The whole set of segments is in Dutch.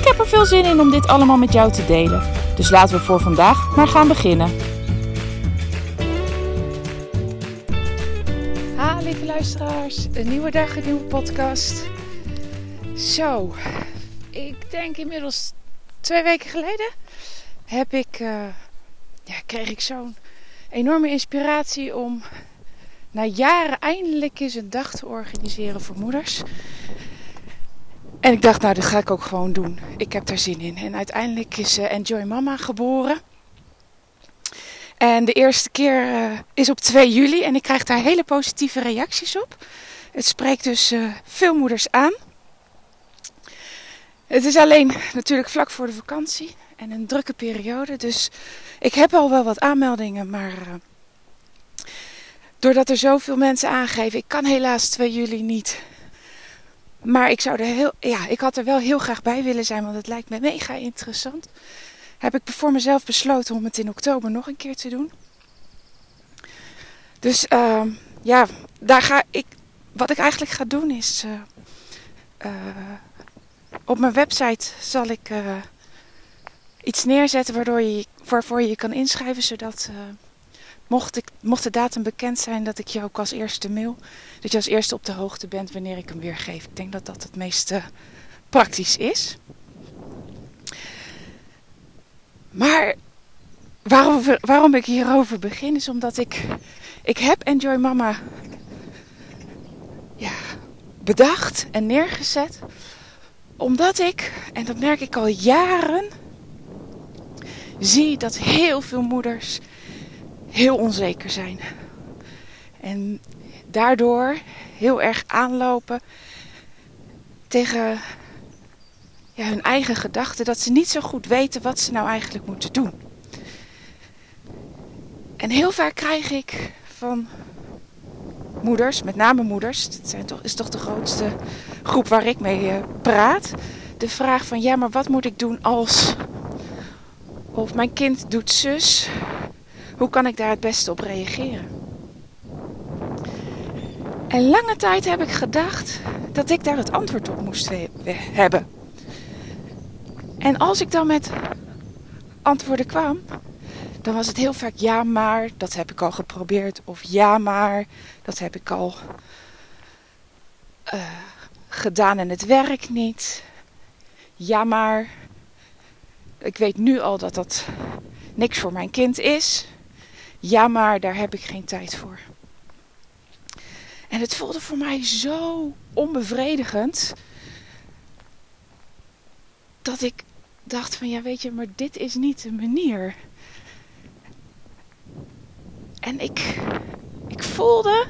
Ik heb er veel zin in om dit allemaal met jou te delen. Dus laten we voor vandaag maar gaan beginnen. Ha, lieve luisteraars. Een nieuwe dag, een nieuwe podcast. Zo, ik denk inmiddels twee weken geleden heb ik, uh, ja, kreeg ik zo'n enorme inspiratie om na jaren eindelijk eens een dag te organiseren voor moeders. En ik dacht, nou, dat ga ik ook gewoon doen. Ik heb daar zin in. En uiteindelijk is uh, Enjoy Mama geboren. En de eerste keer uh, is op 2 juli en ik krijg daar hele positieve reacties op. Het spreekt dus uh, veel moeders aan. Het is alleen natuurlijk vlak voor de vakantie en een drukke periode. Dus ik heb al wel wat aanmeldingen, maar doordat er zoveel mensen aangeven, ik kan helaas 2 juli niet. Maar ik zou er heel, ja, ik had er wel heel graag bij willen zijn, want het lijkt me mega interessant. Heb ik voor mezelf besloten om het in oktober nog een keer te doen. Dus uh, ja, daar ga ik. Wat ik eigenlijk ga doen is. Uh, op mijn website zal ik uh, iets neerzetten waardoor je, waarvoor je je kan inschrijven, zodat Mocht, ik, mocht de datum bekend zijn dat ik je ook als eerste mail, dat je als eerste op de hoogte bent wanneer ik hem weer geef. Ik denk dat dat het meest uh, praktisch is. Maar waarom, waarom ik hierover begin is omdat ik, ik heb Enjoy Mama ja, bedacht en neergezet. Omdat ik, en dat merk ik al jaren, zie dat heel veel moeders heel onzeker zijn. En daardoor heel erg aanlopen tegen ja, hun eigen gedachten. Dat ze niet zo goed weten wat ze nou eigenlijk moeten doen. En heel vaak krijg ik van moeders, met name moeders, dat zijn toch, is toch de grootste groep waar ik mee uh, praat. De vraag van ja, maar wat moet ik doen als. Of mijn kind doet zus. Hoe kan ik daar het beste op reageren? En lange tijd heb ik gedacht dat ik daar het antwoord op moest hebben. En als ik dan met antwoorden kwam, dan was het heel vaak ja maar, dat heb ik al geprobeerd. Of ja maar, dat heb ik al uh, gedaan en het werkt niet. Ja maar, ik weet nu al dat dat niks voor mijn kind is. Ja, maar daar heb ik geen tijd voor. En het voelde voor mij zo onbevredigend. Dat ik dacht van ja, weet je, maar dit is niet de manier. En ik, ik voelde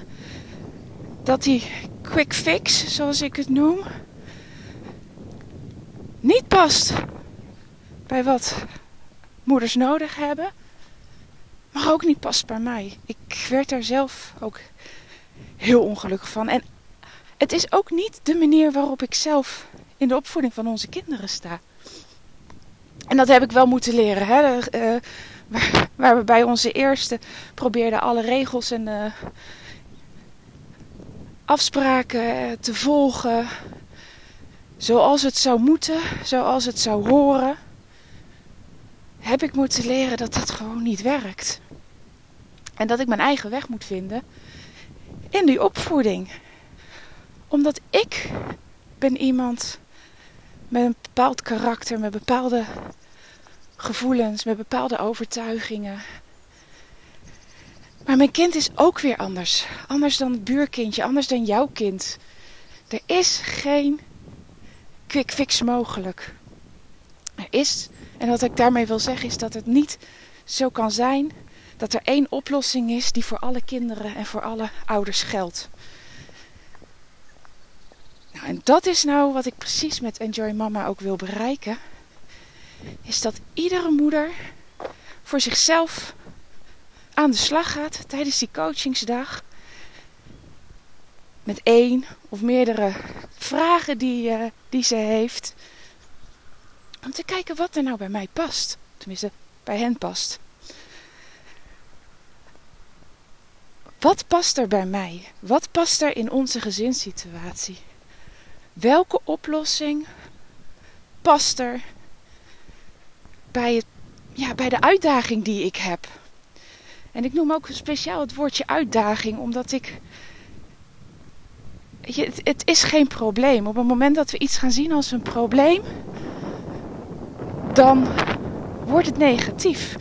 dat die quick fix, zoals ik het noem, niet past bij wat moeders nodig hebben maar ook niet past bij mij. Ik werd daar zelf ook heel ongelukkig van. En het is ook niet de manier waarop ik zelf in de opvoeding van onze kinderen sta. En dat heb ik wel moeten leren. Hè? Uh, waar, waar, we bij onze eerste probeerden alle regels en uh, afspraken te volgen. Zoals het zou moeten, zoals het zou horen heb ik moeten leren dat dat gewoon niet werkt. En dat ik mijn eigen weg moet vinden in die opvoeding. Omdat ik ben iemand met een bepaald karakter, met bepaalde gevoelens, met bepaalde overtuigingen. Maar mijn kind is ook weer anders. Anders dan het buurkindje, anders dan jouw kind. Er is geen quick fix mogelijk. Er is en wat ik daarmee wil zeggen is dat het niet zo kan zijn dat er één oplossing is die voor alle kinderen en voor alle ouders geldt. Nou, en dat is nou wat ik precies met Enjoy Mama ook wil bereiken. Is dat iedere moeder voor zichzelf aan de slag gaat tijdens die coachingsdag. Met één of meerdere vragen die, uh, die ze heeft. Om te kijken wat er nou bij mij past. Tenminste, bij hen past. Wat past er bij mij? Wat past er in onze gezinssituatie? Welke oplossing past er bij, het, ja, bij de uitdaging die ik heb? En ik noem ook speciaal het woordje uitdaging, omdat ik. Het, het is geen probleem. Op het moment dat we iets gaan zien als een probleem, dan wordt het negatief.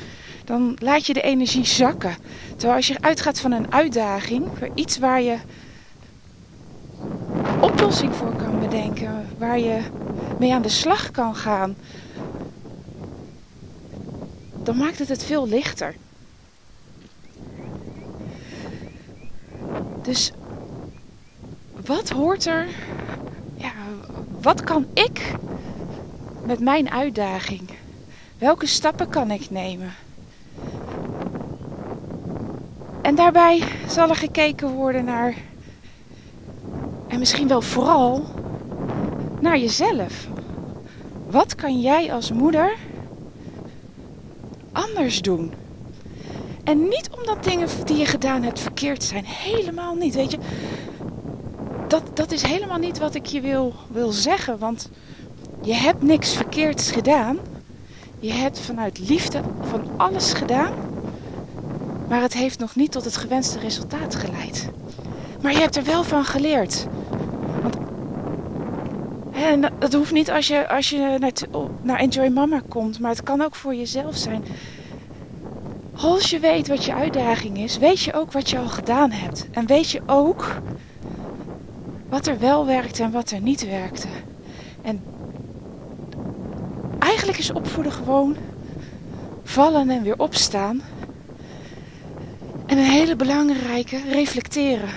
Dan laat je de energie zakken. Terwijl als je uitgaat van een uitdaging, iets waar je oplossing voor kan bedenken, waar je mee aan de slag kan gaan, dan maakt het het veel lichter. Dus wat hoort er? Ja, wat kan ik met mijn uitdaging? Welke stappen kan ik nemen? En daarbij zal er gekeken worden naar, en misschien wel vooral, naar jezelf. Wat kan jij als moeder anders doen? En niet omdat dingen die je gedaan hebt verkeerd zijn. Helemaal niet. Weet je, dat, dat is helemaal niet wat ik je wil, wil zeggen. Want je hebt niks verkeerds gedaan. Je hebt vanuit liefde van alles gedaan. Maar het heeft nog niet tot het gewenste resultaat geleid. Maar je hebt er wel van geleerd. Want, en dat hoeft niet als je, als je naar, naar Enjoy Mama komt. Maar het kan ook voor jezelf zijn. Als je weet wat je uitdaging is, weet je ook wat je al gedaan hebt. En weet je ook wat er wel werkte en wat er niet werkte. En is opvoeden gewoon vallen en weer opstaan. En een hele belangrijke, reflecteren.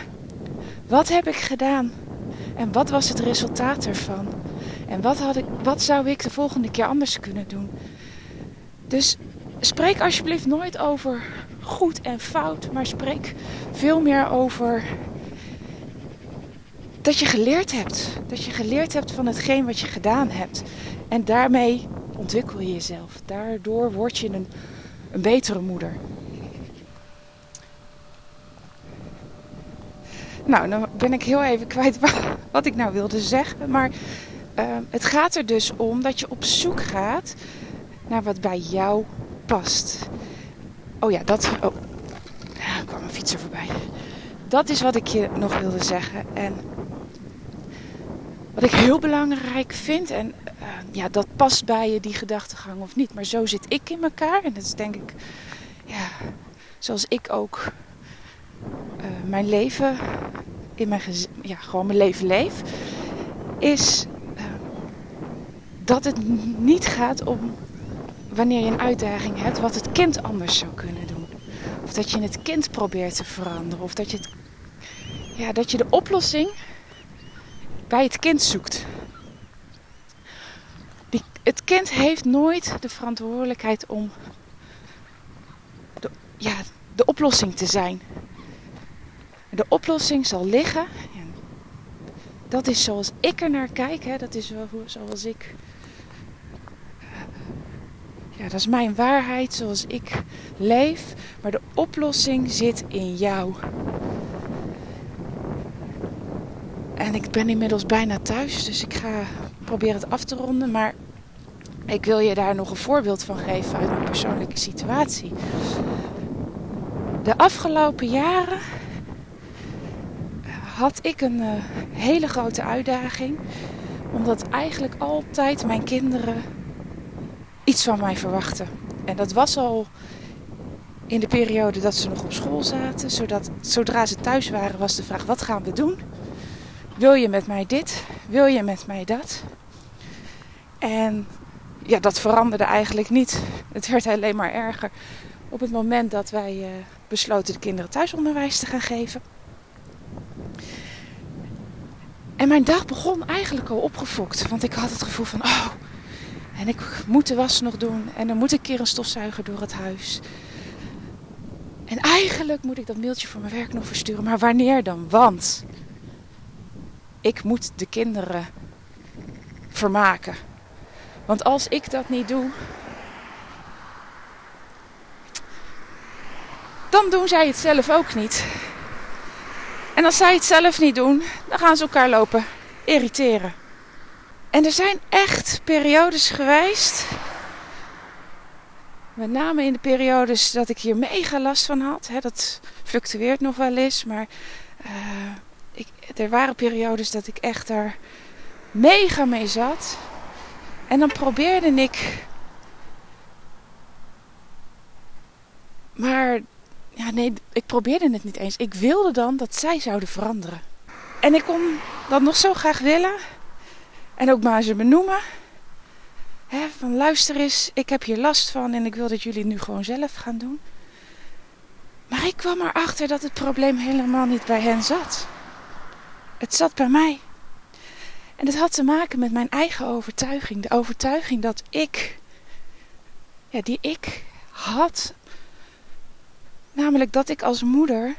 Wat heb ik gedaan? En wat was het resultaat ervan? En wat, had ik, wat zou ik de volgende keer anders kunnen doen? Dus spreek alsjeblieft nooit over goed en fout, maar spreek veel meer over dat je geleerd hebt. Dat je geleerd hebt van hetgeen wat je gedaan hebt. En daarmee ontwikkel je jezelf. Daardoor word je een, een betere moeder. Nou, dan ben ik heel even kwijt wat ik nou wilde zeggen. Maar uh, het gaat er dus om dat je op zoek gaat naar wat bij jou past. Oh ja, dat. Oh, er kwam een fietser voorbij. Dat is wat ik je nog wilde zeggen. En wat ik heel belangrijk vind, en uh, ja, dat past bij je, die gedachtegang of niet. Maar zo zit ik in elkaar. En dat is denk ik, ja, zoals ik ook uh, mijn leven, in mijn ja, gewoon mijn leven leef. Is uh, dat het niet gaat om wanneer je een uitdaging hebt, wat het kind anders zou kunnen doen. Of dat je het kind probeert te veranderen. Of dat je, het, ja, dat je de oplossing bij het kind zoekt. Het kind heeft nooit de verantwoordelijkheid om de, ja, de oplossing te zijn. De oplossing zal liggen. dat is zoals ik er naar kijk. Hè, dat is zoals ik ja, dat is mijn waarheid zoals ik leef. Maar de oplossing zit in jou. En ik ben inmiddels bijna thuis, dus ik ga proberen het af te ronden. Maar ik wil je daar nog een voorbeeld van geven uit mijn persoonlijke situatie. De afgelopen jaren had ik een uh, hele grote uitdaging. Omdat eigenlijk altijd mijn kinderen iets van mij verwachten. En dat was al in de periode dat ze nog op school zaten. Zodat zodra ze thuis waren was de vraag: wat gaan we doen? Wil je met mij dit? Wil je met mij dat? En ja, dat veranderde eigenlijk niet. Het werd alleen maar erger op het moment dat wij uh, besloten de kinderen thuisonderwijs te gaan geven. En mijn dag begon eigenlijk al opgefokt. Want ik had het gevoel van, oh, en ik moet de was nog doen. En dan moet ik een keer een stofzuiger door het huis. En eigenlijk moet ik dat mailtje voor mijn werk nog versturen. Maar wanneer dan? Want ik moet de kinderen vermaken. Want als ik dat niet doe, dan doen zij het zelf ook niet. En als zij het zelf niet doen, dan gaan ze elkaar lopen irriteren. En er zijn echt periodes geweest, met name in de periodes dat ik hier mega last van had. Hè, dat fluctueert nog wel eens, maar uh, ik, er waren periodes dat ik echt daar mega mee zat. En dan probeerde ik. Maar ja, nee, ik probeerde het niet eens. Ik wilde dan dat zij zouden veranderen. En ik kon dat nog zo graag willen. En ook maar ze benoemen. Hè, van luister eens, ik heb hier last van en ik wil dat jullie nu gewoon zelf gaan doen. Maar ik kwam erachter dat het probleem helemaal niet bij hen zat. Het zat bij mij. En het had te maken met mijn eigen overtuiging. De overtuiging dat ik, ja, die ik had. Namelijk dat ik als moeder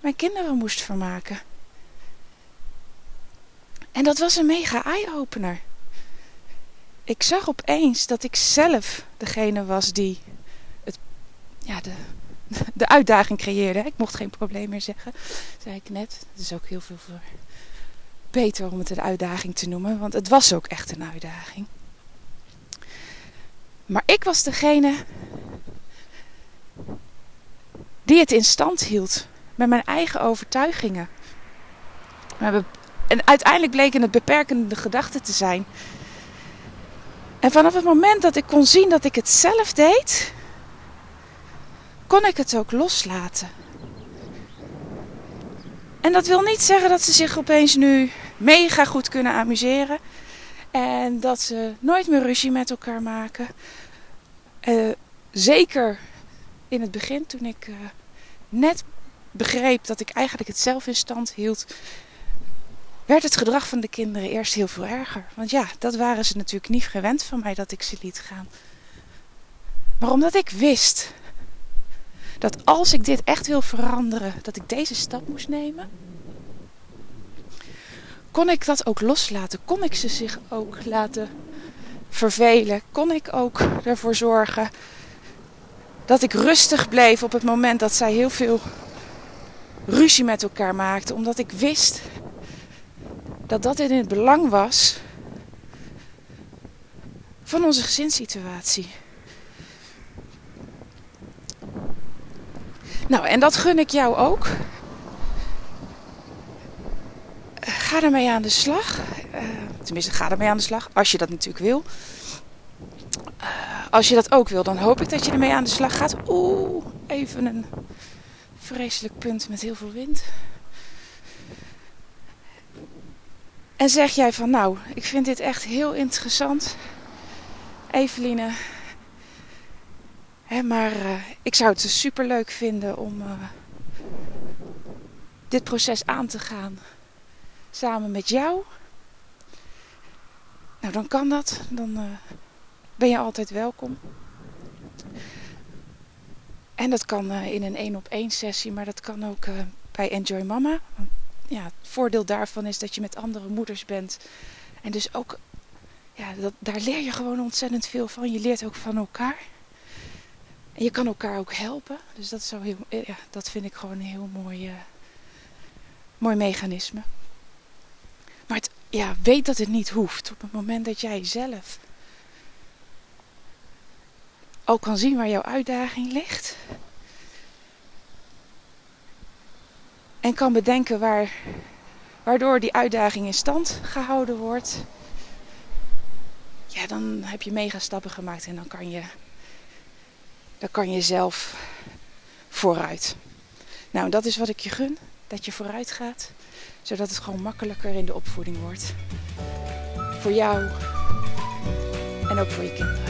mijn kinderen moest vermaken. En dat was een mega eye-opener. Ik zag opeens dat ik zelf degene was die het, ja, de, de uitdaging creëerde. Ik mocht geen probleem meer zeggen, zei ik net. Dat is ook heel veel voor beter om het een uitdaging te noemen, want het was ook echt een uitdaging. Maar ik was degene die het in stand hield met mijn eigen overtuigingen. En uiteindelijk bleken het beperkende gedachten te zijn. En vanaf het moment dat ik kon zien dat ik het zelf deed, kon ik het ook loslaten. En dat wil niet zeggen dat ze zich opeens nu mega goed kunnen amuseren. En dat ze nooit meer ruzie met elkaar maken. Uh, zeker in het begin, toen ik uh, net begreep dat ik eigenlijk het zelf in stand hield, werd het gedrag van de kinderen eerst heel veel erger. Want ja, dat waren ze natuurlijk niet gewend van mij dat ik ze liet gaan. Maar omdat ik wist dat als ik dit echt wil veranderen, dat ik deze stap moest nemen, kon ik dat ook loslaten. Kon ik ze zich ook laten vervelen. Kon ik ook ervoor zorgen dat ik rustig bleef op het moment dat zij heel veel ruzie met elkaar maakten. Omdat ik wist dat dat in het belang was van onze gezinssituatie. Nou, en dat gun ik jou ook. Ga ermee aan de slag. Uh, tenminste, ga ermee aan de slag. Als je dat natuurlijk wil. Uh, als je dat ook wil, dan hoop ik dat je ermee aan de slag gaat. Oeh, even een vreselijk punt met heel veel wind. En zeg jij van nou, ik vind dit echt heel interessant. Eveline. Maar uh, ik zou het super leuk vinden om uh, dit proces aan te gaan. Samen met jou. Nou, dan kan dat. Dan uh, ben je altijd welkom. En dat kan in een één op één sessie, maar dat kan ook bij Enjoy Mama. Want ja, het voordeel daarvan is dat je met andere moeders bent. En dus ook, ja, dat, daar leer je gewoon ontzettend veel van. Je leert ook van elkaar. En je kan elkaar ook helpen. Dus dat, is zo heel, ja, dat vind ik gewoon een heel mooi, uh, mooi mechanisme. Maar het, ja, weet dat het niet hoeft. Op het moment dat jij zelf ook kan zien waar jouw uitdaging ligt. En kan bedenken waar, waardoor die uitdaging in stand gehouden wordt. Ja, dan heb je mega stappen gemaakt en dan kan je, dan kan je zelf vooruit. Nou, dat is wat ik je gun. Dat je vooruit gaat. Zodat het gewoon makkelijker in de opvoeding wordt. Voor jou en ook voor je kinderen.